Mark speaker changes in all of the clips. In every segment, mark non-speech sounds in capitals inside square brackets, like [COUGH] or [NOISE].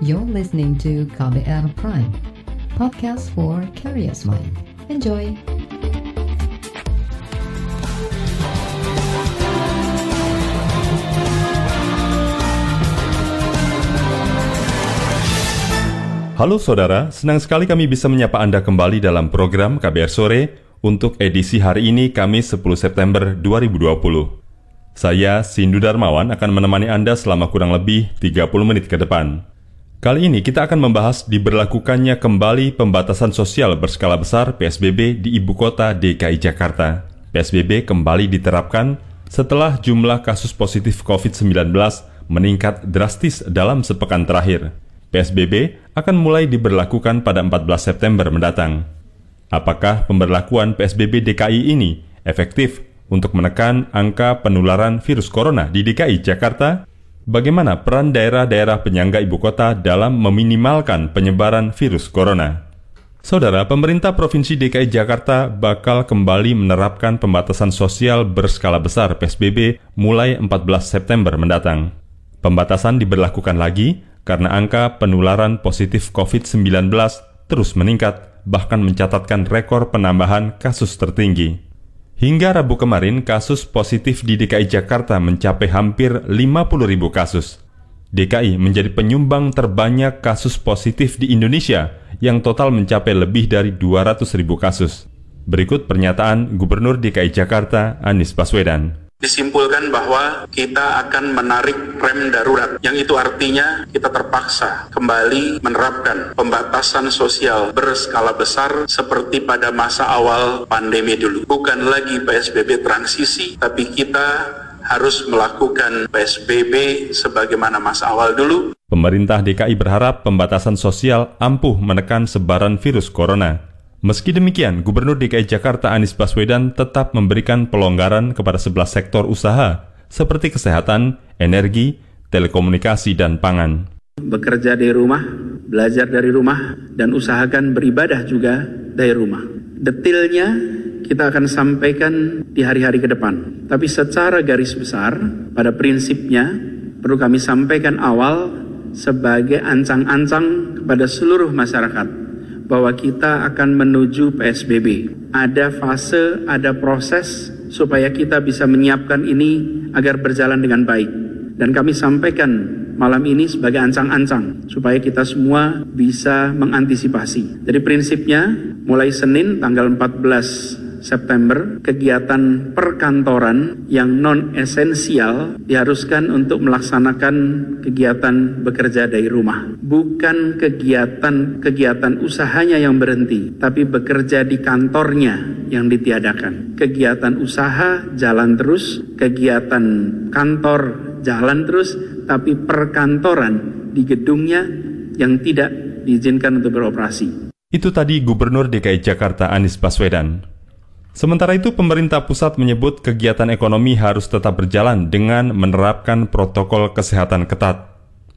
Speaker 1: You're listening to KBR Prime, podcast for curious mind. Enjoy!
Speaker 2: Halo saudara, senang sekali kami bisa menyapa Anda kembali dalam program KBR Sore untuk edisi hari ini Kamis 10 September 2020. Saya, Sindu Darmawan, akan menemani Anda selama kurang lebih 30 menit ke depan. Kali ini kita akan membahas diberlakukannya kembali pembatasan sosial berskala besar PSBB di ibu kota DKI Jakarta. PSBB kembali diterapkan setelah jumlah kasus positif COVID-19 meningkat drastis dalam sepekan terakhir. PSBB akan mulai diberlakukan pada 14 September mendatang. Apakah pemberlakuan PSBB DKI ini efektif untuk menekan angka penularan virus corona di DKI Jakarta? Bagaimana peran daerah-daerah penyangga ibu kota dalam meminimalkan penyebaran virus corona? Saudara, pemerintah Provinsi DKI Jakarta bakal kembali menerapkan pembatasan sosial berskala besar PSBB mulai 14 September mendatang. Pembatasan diberlakukan lagi karena angka penularan positif COVID-19 terus meningkat, bahkan mencatatkan rekor penambahan kasus tertinggi. Hingga Rabu kemarin, kasus positif di DKI Jakarta mencapai hampir 50 ribu kasus. DKI menjadi penyumbang terbanyak kasus positif di Indonesia yang total mencapai lebih dari 200 ribu kasus. Berikut pernyataan Gubernur DKI Jakarta Anies Baswedan
Speaker 3: disimpulkan bahwa kita akan menarik rem darurat yang itu artinya kita terpaksa kembali menerapkan pembatasan sosial berskala besar seperti pada masa awal pandemi dulu. Bukan lagi PSBB transisi, tapi kita harus melakukan PSBB sebagaimana masa awal dulu.
Speaker 2: Pemerintah DKI berharap pembatasan sosial ampuh menekan sebaran virus corona. Meski demikian, Gubernur DKI Jakarta Anies Baswedan tetap memberikan pelonggaran kepada 11 sektor usaha seperti kesehatan, energi, telekomunikasi, dan pangan.
Speaker 3: Bekerja dari rumah, belajar dari rumah, dan usahakan beribadah juga dari rumah. Detilnya kita akan sampaikan di hari-hari ke depan. Tapi secara garis besar, pada prinsipnya perlu kami sampaikan awal sebagai ancang-ancang kepada seluruh masyarakat bahwa kita akan menuju PSBB. Ada fase, ada proses supaya kita bisa menyiapkan ini agar berjalan dengan baik. Dan kami sampaikan malam ini sebagai ancang-ancang supaya kita semua bisa mengantisipasi. Jadi prinsipnya mulai Senin tanggal 14 September, kegiatan perkantoran yang non-esensial diharuskan untuk melaksanakan kegiatan bekerja dari rumah. Bukan kegiatan-kegiatan usahanya yang berhenti, tapi bekerja di kantornya yang ditiadakan. Kegiatan usaha jalan terus, kegiatan kantor jalan terus, tapi perkantoran di gedungnya yang tidak diizinkan untuk beroperasi.
Speaker 2: Itu tadi Gubernur DKI Jakarta Anies Baswedan. Sementara itu, pemerintah pusat menyebut kegiatan ekonomi harus tetap berjalan dengan menerapkan protokol kesehatan ketat.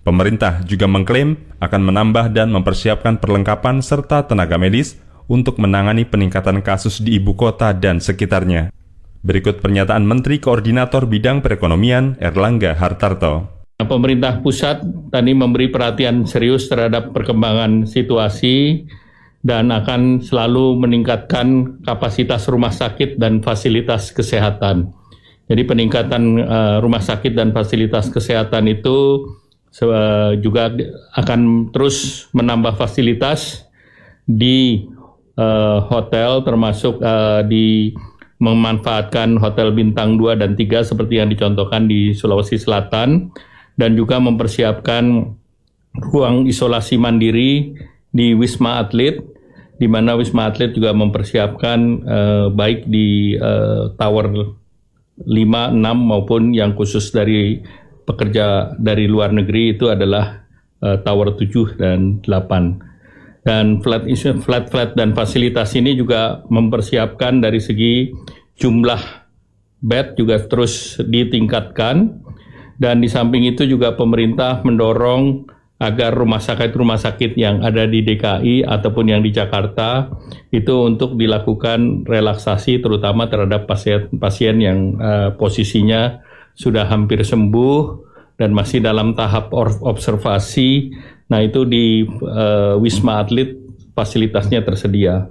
Speaker 2: Pemerintah juga mengklaim akan menambah dan mempersiapkan perlengkapan serta tenaga medis untuk menangani peningkatan kasus di ibu kota dan sekitarnya. Berikut pernyataan Menteri Koordinator Bidang Perekonomian Erlangga Hartarto.
Speaker 4: Pemerintah pusat tadi memberi perhatian serius terhadap perkembangan situasi dan akan selalu meningkatkan kapasitas rumah sakit dan fasilitas kesehatan. Jadi peningkatan uh, rumah sakit dan fasilitas kesehatan itu uh, juga akan terus menambah fasilitas di uh, hotel termasuk uh, di memanfaatkan hotel bintang 2 dan 3 seperti yang dicontohkan di Sulawesi Selatan dan juga mempersiapkan ruang isolasi mandiri di Wisma Atlet di mana Wisma Atlet juga mempersiapkan uh, baik di uh, tower 5, 6 maupun yang khusus dari pekerja dari luar negeri itu adalah uh, tower 7 dan 8. Dan flat flat flat dan fasilitas ini juga mempersiapkan dari segi jumlah bed juga terus ditingkatkan dan di samping itu juga pemerintah mendorong agar rumah sakit-rumah sakit yang ada di DKI ataupun yang di Jakarta itu untuk dilakukan relaksasi terutama terhadap pasien-pasien yang uh, posisinya sudah hampir sembuh dan masih dalam tahap observasi Nah itu di uh, Wisma Atlet fasilitasnya tersedia.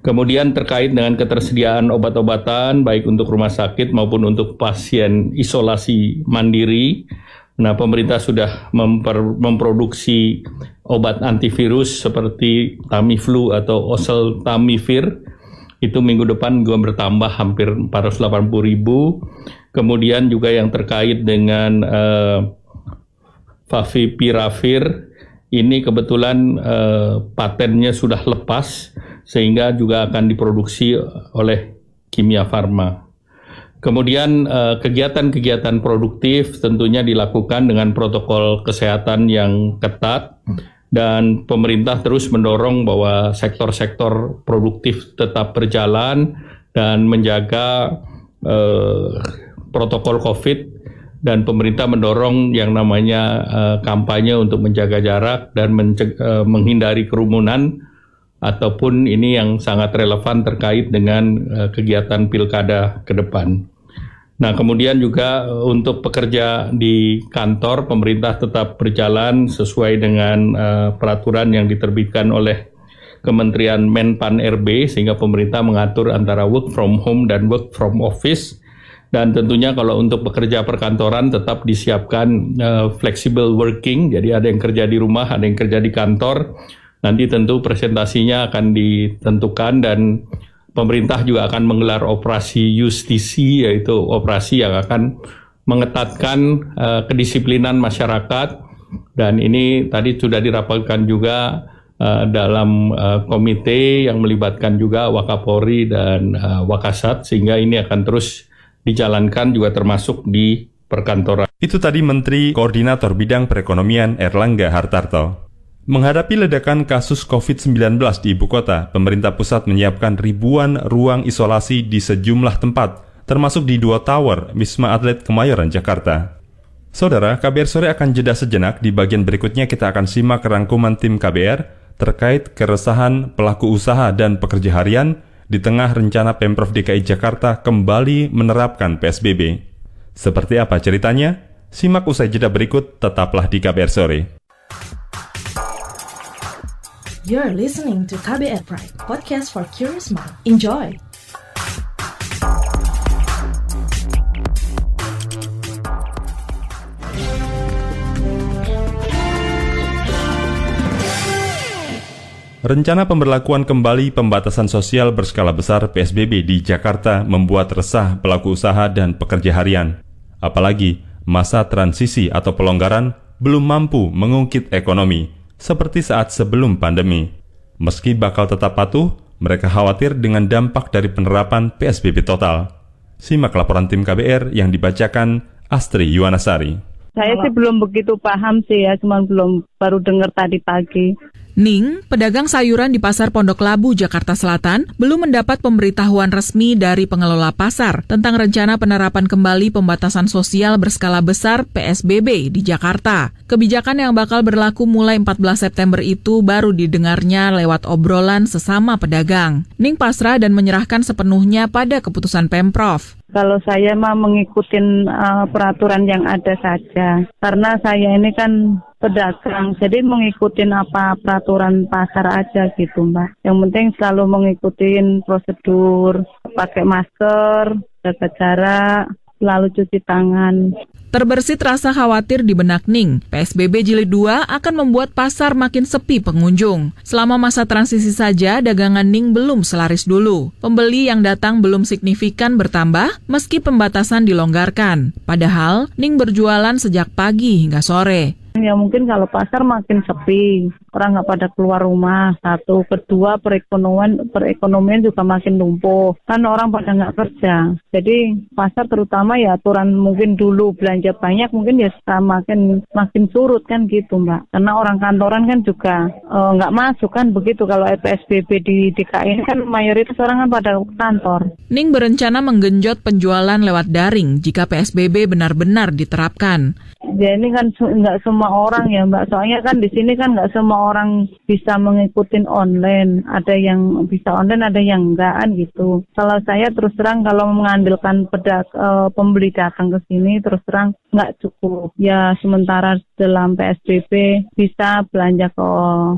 Speaker 4: Kemudian terkait dengan ketersediaan obat-obatan baik untuk rumah sakit maupun untuk pasien isolasi mandiri, nah pemerintah sudah memper, memproduksi obat antivirus seperti Tamiflu atau Oseltamivir itu minggu depan juga bertambah hampir 480 ribu. Kemudian juga yang terkait dengan uh, Favipiravir ini kebetulan uh, patennya sudah lepas sehingga juga akan diproduksi oleh Kimia Farma. Kemudian eh, kegiatan-kegiatan produktif tentunya dilakukan dengan protokol kesehatan yang ketat dan pemerintah terus mendorong bahwa sektor-sektor produktif tetap berjalan dan menjaga eh, protokol COVID dan pemerintah mendorong yang namanya uh, kampanye untuk menjaga jarak dan uh, menghindari kerumunan ataupun ini yang sangat relevan terkait dengan uh, kegiatan pilkada ke depan. Nah, kemudian juga untuk pekerja di kantor pemerintah tetap berjalan sesuai dengan uh, peraturan yang diterbitkan oleh Kementerian Menpan RB sehingga pemerintah mengatur antara work from home dan work from office. Dan tentunya kalau untuk pekerja perkantoran tetap disiapkan uh, flexible working. Jadi ada yang kerja di rumah ada yang kerja di kantor. Nanti tentu presentasinya akan ditentukan dan pemerintah juga akan menggelar operasi justisi yaitu operasi yang akan mengetatkan uh, kedisiplinan masyarakat dan ini tadi sudah dirapatkan juga uh, dalam uh, komite yang melibatkan juga Wakapori dan uh, Wakasat sehingga ini akan terus dijalankan juga termasuk di perkantoran.
Speaker 2: Itu tadi Menteri Koordinator Bidang Perekonomian Erlangga Hartarto. Menghadapi ledakan kasus COVID-19 di ibu kota, pemerintah pusat menyiapkan ribuan ruang isolasi di sejumlah tempat, termasuk di dua tower Wisma Atlet Kemayoran, Jakarta. Saudara, KBR sore akan jeda sejenak. Di bagian berikutnya kita akan simak rangkuman tim KBR terkait keresahan pelaku usaha dan pekerja harian di tengah rencana Pemprov DKI Jakarta kembali menerapkan PSBB. Seperti apa ceritanya? Simak usai jeda berikut, tetaplah di KBR Sore.
Speaker 5: You're listening to KBR Pride, podcast for curious mind. Enjoy!
Speaker 2: Rencana pemberlakuan kembali pembatasan sosial berskala besar PSBB di Jakarta membuat resah pelaku usaha dan pekerja harian. Apalagi masa transisi atau pelonggaran belum mampu mengungkit ekonomi seperti saat sebelum pandemi. Meski bakal tetap patuh, mereka khawatir dengan dampak dari penerapan PSBB total. Simak laporan tim KBR yang dibacakan Astri Yuwanasari.
Speaker 6: Saya sih belum begitu paham sih ya, cuma belum baru dengar tadi pagi.
Speaker 7: Ning, pedagang sayuran di Pasar Pondok Labu, Jakarta Selatan, belum mendapat pemberitahuan resmi dari pengelola pasar tentang rencana penerapan kembali pembatasan sosial berskala besar PSBB di Jakarta. Kebijakan yang bakal berlaku mulai 14 September itu baru didengarnya lewat obrolan sesama pedagang. Ning pasrah dan menyerahkan sepenuhnya pada keputusan Pemprov.
Speaker 6: Kalau saya mah mengikuti uh, peraturan yang ada saja, karena saya ini kan pedagang. Jadi mengikuti apa peraturan pasar aja gitu mbak. Yang penting selalu mengikuti prosedur, pakai masker, jaga jarak, selalu cuci tangan.
Speaker 7: Terbersit rasa khawatir di benak Ning, PSBB jilid 2 akan membuat pasar makin sepi pengunjung. Selama masa transisi saja, dagangan Ning belum selaris dulu. Pembeli yang datang belum signifikan bertambah meski pembatasan dilonggarkan. Padahal, Ning berjualan sejak pagi hingga sore.
Speaker 6: Ya mungkin kalau pasar makin sepi, orang nggak pada keluar rumah. Satu, kedua perekonomian perekonomian juga makin lumpuh. Kan orang pada nggak kerja. Jadi pasar terutama ya aturan mungkin dulu belanja banyak mungkin ya makin makin surut kan gitu mbak. Karena orang kantoran kan juga eh, nggak uh, masuk kan begitu kalau PSBB di DKI kan mayoritas orang kan pada kantor.
Speaker 7: Ning berencana menggenjot penjualan lewat daring jika PSBB benar-benar diterapkan.
Speaker 6: Ya ini kan nggak semua orang ya Mbak. Soalnya kan di sini kan nggak semua orang bisa mengikuti online. Ada yang bisa online, ada yang enggak kan gitu. Kalau saya terus terang kalau mengandalkan pedak uh, pembeli datang ke sini terus terang nggak cukup. Ya sementara dalam PSBB bisa belanja ke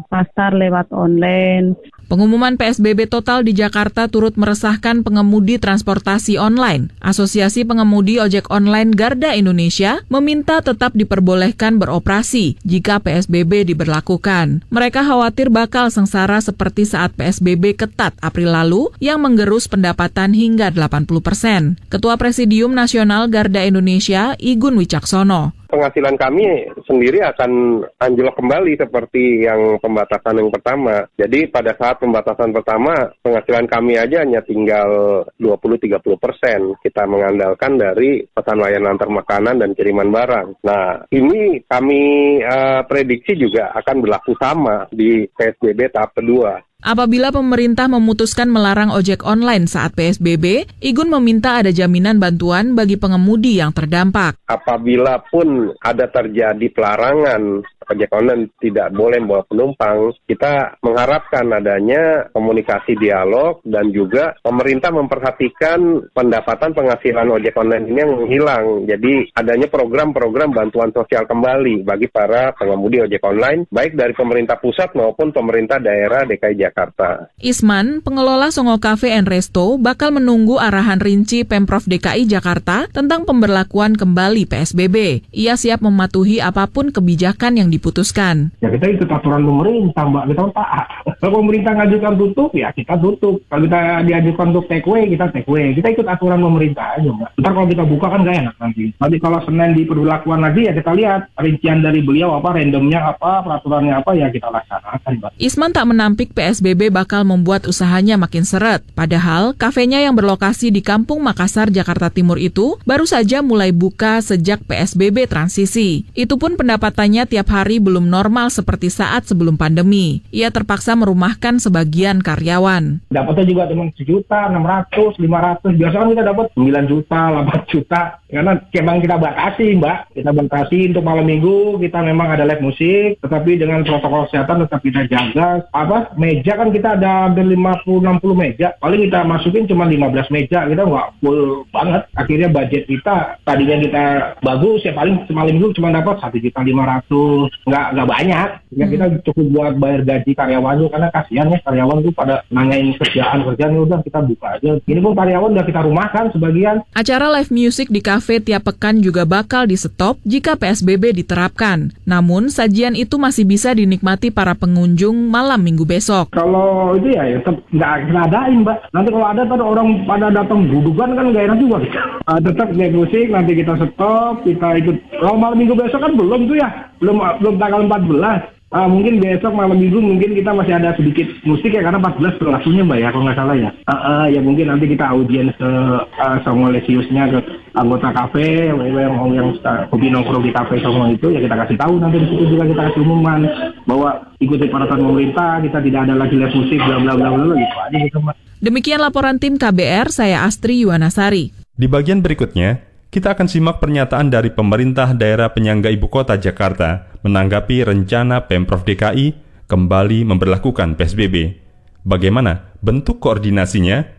Speaker 6: pasar lewat online.
Speaker 7: Pengumuman PSBB total di Jakarta turut meresahkan pengemudi transportasi online. Asosiasi Pengemudi Ojek Online Garda Indonesia meminta tetap diperbolehkan beroperasi jika PSBB diberlakukan. Mereka khawatir bakal sengsara seperti saat PSBB ketat April lalu yang menggerus pendapatan hingga 80 persen. Ketua Presidium Nasional Garda Indonesia, Igun Wicaksono,
Speaker 8: penghasilan kami sendiri akan anjlok kembali seperti yang pembatasan yang pertama. Jadi pada saat pembatasan pertama, penghasilan kami aja hanya tinggal 20-30 persen. Kita mengandalkan dari pesan layanan antar makanan dan kiriman barang. Nah, ini kami uh, prediksi juga akan berlaku sama di PSBB tahap kedua.
Speaker 7: Apabila pemerintah memutuskan melarang ojek online saat PSBB, Igun meminta ada jaminan bantuan bagi pengemudi yang terdampak.
Speaker 8: Apabila pun ada terjadi pelarangan ojek online tidak boleh membawa penumpang, kita mengharapkan adanya komunikasi dialog dan juga pemerintah memperhatikan pendapatan penghasilan ojek online ini yang hilang. Jadi adanya program-program bantuan sosial kembali bagi para pengemudi ojek online, baik dari pemerintah pusat maupun pemerintah daerah DKI Jakarta.
Speaker 7: Isman, pengelola Songo Cafe and Resto, bakal menunggu arahan rinci Pemprov DKI Jakarta tentang pemberlakuan kembali PSBB. Ia siap mematuhi apa pun kebijakan yang diputuskan.
Speaker 9: Ya kita ikut aturan pemerintah, Mbak. Kita taat. [LAUGHS] Kalau pemerintah ngajukan tutup, ya kita tutup. Kalau kita diajukan untuk take away, kita take away. Kita ikut aturan pemerintah aja, Mbak. Ntar kalau kita buka kan gak enak nanti. Nanti kalau Senin diperlakukan lagi, ya kita lihat rincian dari beliau apa, randomnya apa, peraturannya apa, ya kita laksanakan, Mbak.
Speaker 7: Isman tak menampik PSBB bakal membuat usahanya makin seret. Padahal, kafenya yang berlokasi di Kampung Makassar, Jakarta Timur itu baru saja mulai buka sejak PSBB transisi. Itu pun pendapatannya tiap hari hari belum normal seperti saat sebelum pandemi. Ia terpaksa merumahkan sebagian karyawan.
Speaker 9: Dapatnya juga cuma sejuta, enam ratus, lima ratus. Biasanya kita dapat sembilan juta, delapan juta. Karena memang kita batasi, Mbak. Kita batasi untuk malam minggu, kita memang ada live musik, tetapi dengan protokol kesehatan tetap kita jaga. Apa, meja kan kita ada hampir 50-60 meja. Paling kita masukin cuma 15 meja, kita nggak full banget. Akhirnya budget kita, tadinya kita bagus, ya paling semalam minggu cuma dapat satu juta lima ratus nggak nggak banyak. Ya hmm. kita cukup buat bayar gaji karyawan karena kasihan ya karyawan tuh pada nanyain kerjaan kerjaan ya udah kita buka aja. Ini pun karyawan udah kita rumahkan sebagian.
Speaker 7: Acara live music di kafe tiap pekan juga bakal di stop jika PSBB diterapkan. Namun sajian itu masih bisa dinikmati para pengunjung malam minggu besok.
Speaker 9: Kalau itu ya, ya nggak kita adain mbak. Nanti kalau ada kan orang pada datang dudukan kan nggak enak juga. [LAUGHS] Gitu. uh, tetap live musik nanti kita stop kita ikut. Kalau malam minggu besok kan belum tuh ya. Belum belum tanggal 14. Uh, mungkin besok malam minggu mungkin kita masih ada sedikit musik ya karena 14 berlakunya mbak ya kalau nggak salah ya. Uh, uh, ya mungkin nanti kita audiens ke uh, Songo Lesiusnya ke anggota kafe yang yang yang hobi nongkrong di kafe Songo itu ya kita kasih tahu nanti di situ juga kita kasih umuman bahwa ikuti peraturan pemerintah kita tidak ada lagi live musik bla bla bla bla gitu aja gitu mbak.
Speaker 7: Demikian laporan tim KBR saya Astri Yuwanasari.
Speaker 2: Di bagian berikutnya kita akan simak pernyataan dari pemerintah daerah penyangga ibu kota Jakarta menanggapi rencana Pemprov DKI kembali memperlakukan PSBB. Bagaimana bentuk koordinasinya?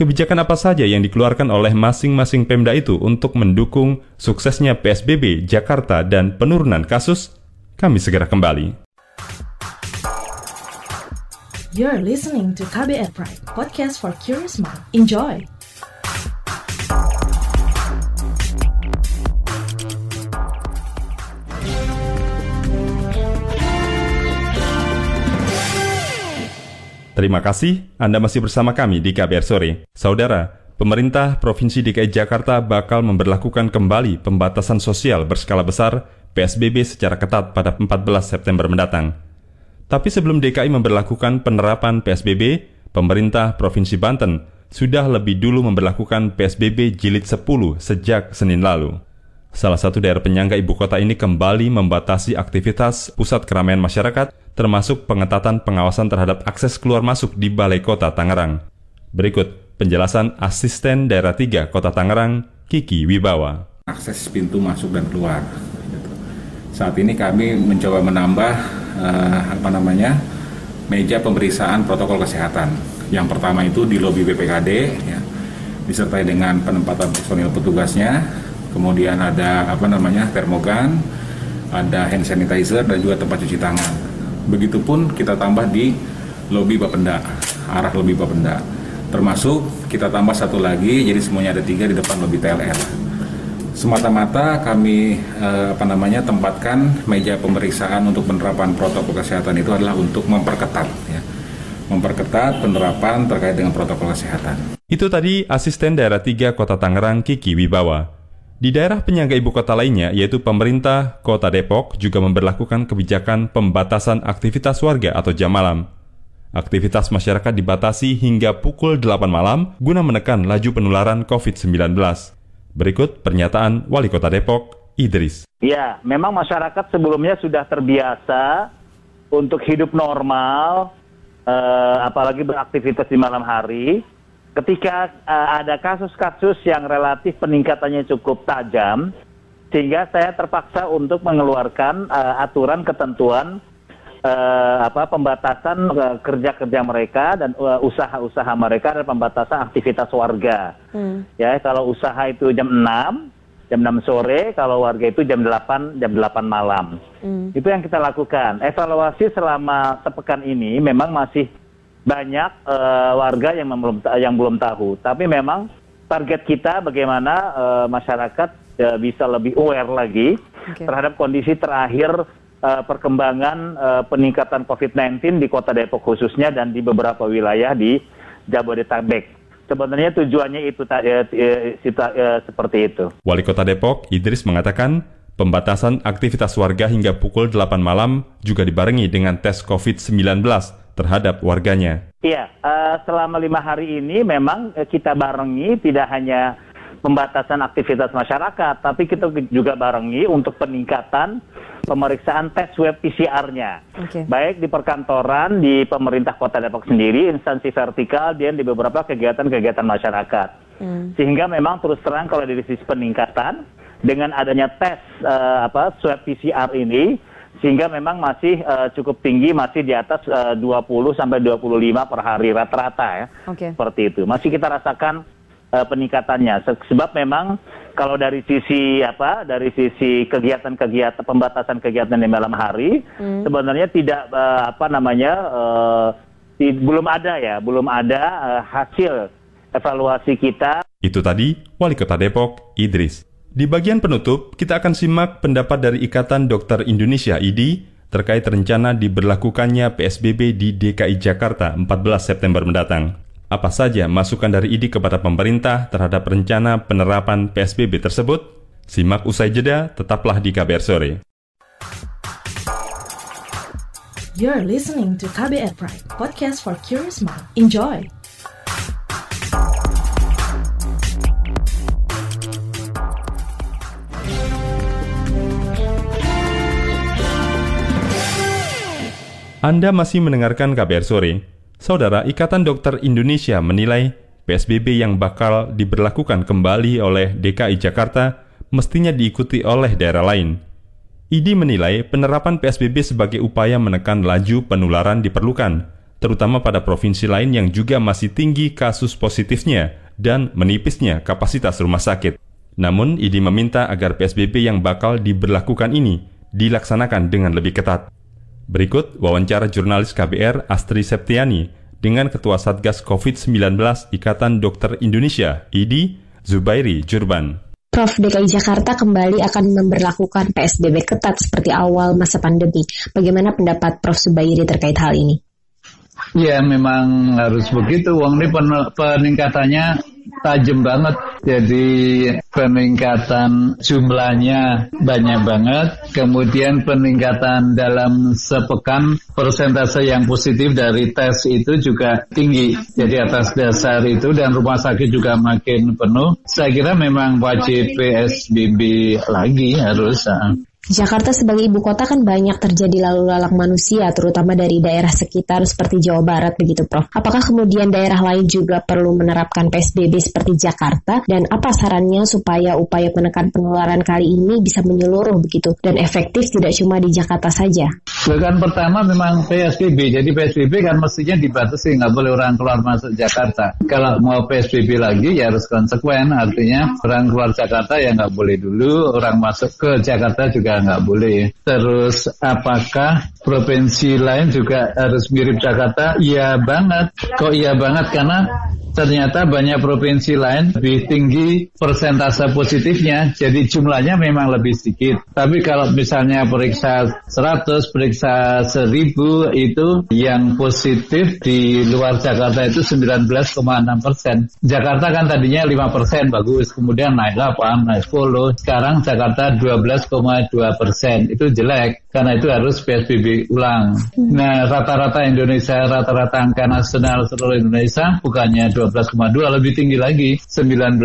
Speaker 2: Kebijakan apa saja yang dikeluarkan oleh masing-masing Pemda itu untuk mendukung suksesnya PSBB Jakarta dan penurunan kasus? Kami segera kembali.
Speaker 5: You're listening to KBR Pride, podcast for curious mind. Enjoy!
Speaker 2: Terima kasih Anda masih bersama kami di KBR Sore. Saudara, pemerintah Provinsi DKI Jakarta bakal memperlakukan kembali pembatasan sosial berskala besar PSBB secara ketat pada 14 September mendatang. Tapi sebelum DKI memperlakukan penerapan PSBB, pemerintah Provinsi Banten sudah lebih dulu memperlakukan PSBB jilid 10 sejak Senin lalu. Salah satu daerah penyangga ibu kota ini kembali membatasi aktivitas pusat keramaian masyarakat termasuk pengetatan pengawasan terhadap akses keluar masuk di Balai Kota Tangerang. Berikut penjelasan Asisten Daerah 3 Kota Tangerang, Kiki Wibawa.
Speaker 10: Akses pintu masuk dan keluar. Saat ini kami mencoba menambah uh, apa namanya meja pemeriksaan protokol kesehatan. Yang pertama itu di lobi BPKD, ya, disertai dengan penempatan personil petugasnya. Kemudian ada apa namanya termogan, ada hand sanitizer dan juga tempat cuci tangan. Begitupun kita tambah di lobi Bapenda, arah lobi Bapenda. Termasuk kita tambah satu lagi, jadi semuanya ada tiga di depan lobi TLR. Semata-mata kami eh, apa namanya tempatkan meja pemeriksaan untuk penerapan protokol kesehatan itu adalah untuk memperketat, ya, memperketat penerapan terkait dengan protokol kesehatan.
Speaker 2: Itu tadi asisten daerah 3 Kota Tangerang Kiki Wibawa. Di daerah penyangga ibu kota lainnya, yaitu pemerintah Kota Depok juga memperlakukan kebijakan pembatasan aktivitas warga atau jam malam. Aktivitas masyarakat dibatasi hingga pukul 8 malam guna menekan laju penularan COVID-19. Berikut pernyataan Wali Kota Depok, Idris.
Speaker 11: Ya, memang masyarakat sebelumnya sudah terbiasa untuk hidup normal, eh, apalagi beraktivitas di malam hari ketika uh, ada kasus-kasus yang relatif peningkatannya cukup tajam, sehingga saya terpaksa untuk mengeluarkan uh, aturan ketentuan uh, apa pembatasan uh, kerja-kerja mereka dan usaha-usaha mereka dan pembatasan aktivitas warga. Hmm. Ya, kalau usaha itu jam 6, jam 6 sore, kalau warga itu jam 8, jam 8 malam. Hmm. Itu yang kita lakukan. Evaluasi selama sepekan ini memang masih banyak uh, warga yang belum yang belum tahu. Tapi memang target kita bagaimana uh, masyarakat uh, bisa lebih aware lagi okay. terhadap kondisi terakhir uh, perkembangan uh, peningkatan COVID-19 di Kota Depok khususnya dan di beberapa wilayah di Jabodetabek. Sebenarnya tujuannya itu uh, uh, uh, seperti itu.
Speaker 2: Wali Kota Depok Idris mengatakan pembatasan aktivitas warga hingga pukul 8 malam juga dibarengi dengan tes COVID-19 terhadap warganya.
Speaker 11: Iya, uh, selama lima hari ini memang uh, kita barengi tidak hanya pembatasan aktivitas masyarakat, tapi kita juga barengi untuk peningkatan pemeriksaan tes web PCR-nya. Okay. Baik di perkantoran, di pemerintah kota Depok sendiri, instansi vertikal, dan di beberapa kegiatan-kegiatan masyarakat. Hmm. Sehingga memang terus terang kalau dari sisi peningkatan, dengan adanya tes uh, apa swab PCR ini, sehingga memang masih uh, cukup tinggi masih di atas uh, 20 sampai 25 per hari rata-rata ya. Okay. Seperti itu. Masih kita rasakan uh, peningkatannya sebab memang kalau dari sisi apa dari sisi kegiatan-kegiatan pembatasan kegiatan di malam hari hmm. sebenarnya tidak uh, apa namanya uh, di, belum ada ya, belum ada uh, hasil evaluasi kita.
Speaker 2: Itu tadi Wali Kota Depok Idris. Di bagian penutup, kita akan simak pendapat dari Ikatan Dokter Indonesia IDI terkait rencana diberlakukannya PSBB di DKI Jakarta 14 September mendatang. Apa saja masukan dari IDI kepada pemerintah terhadap rencana penerapan PSBB tersebut? Simak usai jeda, tetaplah di KBR Sore.
Speaker 5: You're listening to KBR Pride, podcast for curious mind. Enjoy!
Speaker 2: Anda masih mendengarkan KBR Sore. Saudara Ikatan Dokter Indonesia menilai PSBB yang bakal diberlakukan kembali oleh DKI Jakarta mestinya diikuti oleh daerah lain. IDI menilai penerapan PSBB sebagai upaya menekan laju penularan diperlukan, terutama pada provinsi lain yang juga masih tinggi kasus positifnya dan menipisnya kapasitas rumah sakit. Namun, IDI meminta agar PSBB yang bakal diberlakukan ini dilaksanakan dengan lebih ketat. Berikut wawancara jurnalis KBR Astri Septiani dengan Ketua Satgas COVID-19 Ikatan Dokter Indonesia, IDI, Zubairi Jurban.
Speaker 12: Prof. DKI Jakarta kembali akan memperlakukan PSBB ketat seperti awal masa pandemi. Bagaimana pendapat Prof. Zubairi terkait hal ini?
Speaker 13: Ya memang harus begitu. Uang ini peningkatannya tajam banget. Jadi peningkatan jumlahnya banyak banget. Kemudian peningkatan dalam sepekan persentase yang positif dari tes itu juga tinggi. Jadi atas dasar itu dan rumah sakit juga makin penuh. Saya kira memang wajib PSBB lagi harus.
Speaker 12: Jakarta sebagai ibu kota kan banyak terjadi lalu lalang manusia, terutama dari daerah sekitar seperti Jawa Barat begitu Prof. Apakah kemudian daerah lain juga perlu menerapkan PSBB seperti Jakarta? Dan apa sarannya supaya upaya menekan penularan kali ini bisa menyeluruh begitu dan efektif tidak cuma di Jakarta saja?
Speaker 13: Kan pertama memang PSBB, jadi PSBB kan mestinya dibatasi, nggak boleh orang keluar masuk Jakarta. Kalau mau PSBB lagi ya harus konsekuen, artinya orang keluar Jakarta ya nggak boleh dulu, orang masuk ke Jakarta juga nggak boleh. Terus apakah provinsi lain juga harus mirip Jakarta? Iya banget. Kok iya banget? Karena ternyata banyak provinsi lain lebih tinggi persentase positifnya. Jadi jumlahnya memang lebih sedikit. Tapi kalau misalnya periksa 100, periksa 1000 itu yang positif di luar Jakarta itu 19,6 persen. Jakarta kan tadinya 5 persen bagus, kemudian naik 8, naik 10. Sekarang Jakarta 12,2 persen. Itu jelek karena itu harus PSBB ulang. Nah rata-rata Indonesia, rata-rata angka nasional seluruh Indonesia bukannya 12,2 lebih tinggi lagi 19,6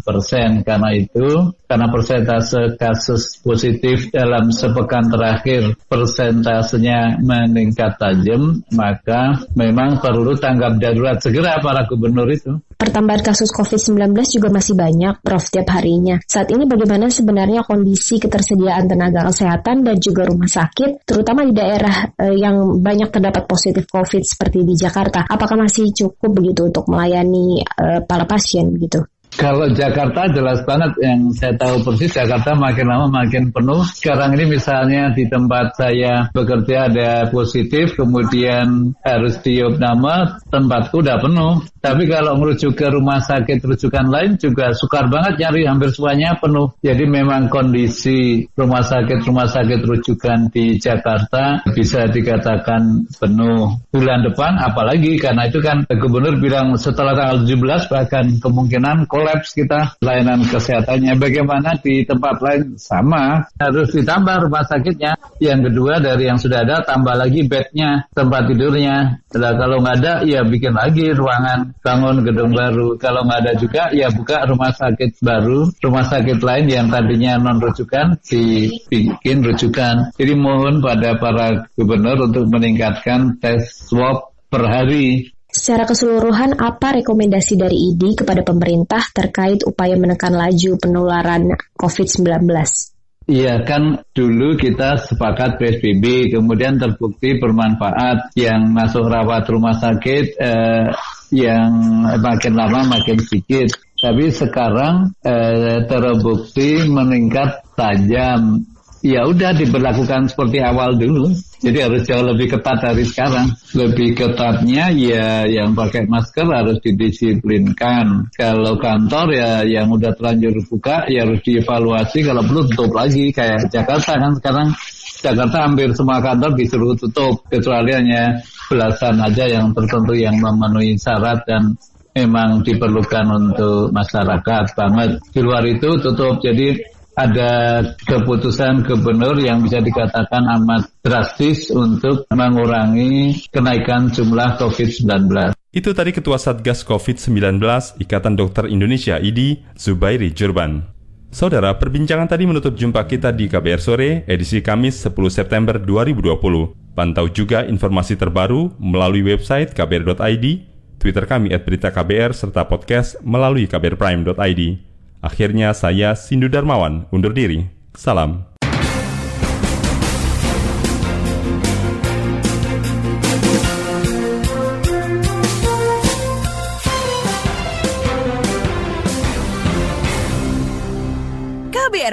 Speaker 13: persen karena itu karena persentase kasus positif dalam sepekan terakhir persentasenya meningkat tajam maka memang perlu tanggap darurat segera para gubernur itu.
Speaker 12: Pertambahan kasus COVID-19 juga masih banyak, Prof, tiap harinya. Saat ini bagaimana sebenarnya kondisi ketersediaan tenaga kesehatan dan juga rumah sakit, terutama di daerah eh, yang banyak terdapat positif COVID seperti di Jakarta? Apakah masih cukup begitu untuk melayani eh, para pasien begitu?
Speaker 13: Kalau Jakarta jelas banget yang saya tahu persis Jakarta makin lama makin penuh. Sekarang ini misalnya di tempat saya bekerja ada positif, kemudian harus diop nama, tempatku udah penuh. Tapi kalau merujuk ke rumah sakit rujukan lain juga sukar banget nyari hampir semuanya penuh. Jadi memang kondisi rumah sakit-rumah sakit rujukan di Jakarta bisa dikatakan penuh. Bulan depan apalagi karena itu kan gubernur bilang setelah tanggal 17 bahkan kemungkinan kolaps kita layanan kesehatannya. Bagaimana di tempat lain sama harus ditambah rumah sakitnya. Yang kedua dari yang sudah ada tambah lagi bednya, tempat tidurnya. Nah, kalau nggak ada ya bikin lagi ruangan bangun gedung baru. Kalau nggak ada juga, ya buka rumah sakit baru, rumah sakit lain yang tadinya non rujukan dibikin rujukan. Jadi mohon pada para gubernur untuk meningkatkan tes swab per hari.
Speaker 12: Secara keseluruhan, apa rekomendasi dari ID kepada pemerintah terkait upaya menekan laju penularan COVID-19?
Speaker 13: Iya kan dulu kita sepakat PSBB, kemudian terbukti bermanfaat yang masuk rawat rumah sakit eh, yang makin lama makin sedikit. Tapi sekarang eh, terbukti meningkat tajam. Ya udah diberlakukan seperti awal dulu. Jadi harus jauh lebih ketat dari sekarang. Lebih ketatnya ya yang pakai masker harus didisiplinkan. Kalau kantor ya yang udah terlanjur buka ya harus dievaluasi. Kalau perlu tutup lagi kayak Jakarta kan sekarang Jakarta hampir semua kantor disuruh tutup kecuali hanya belasan aja yang tertentu yang memenuhi syarat dan memang diperlukan untuk masyarakat banget. Di luar itu tutup. Jadi ada keputusan gubernur yang bisa dikatakan amat drastis untuk mengurangi kenaikan jumlah COVID-19.
Speaker 2: Itu tadi Ketua Satgas COVID-19 Ikatan Dokter Indonesia IDI, Zubairi Jurban. Saudara, perbincangan tadi menutup jumpa kita di KBR Sore, edisi Kamis 10 September 2020. Pantau juga informasi terbaru melalui website kbr.id, Twitter kami at berita KBR, serta podcast melalui kbrprime.id. Akhirnya saya Sindu Darmawan undur diri. Salam.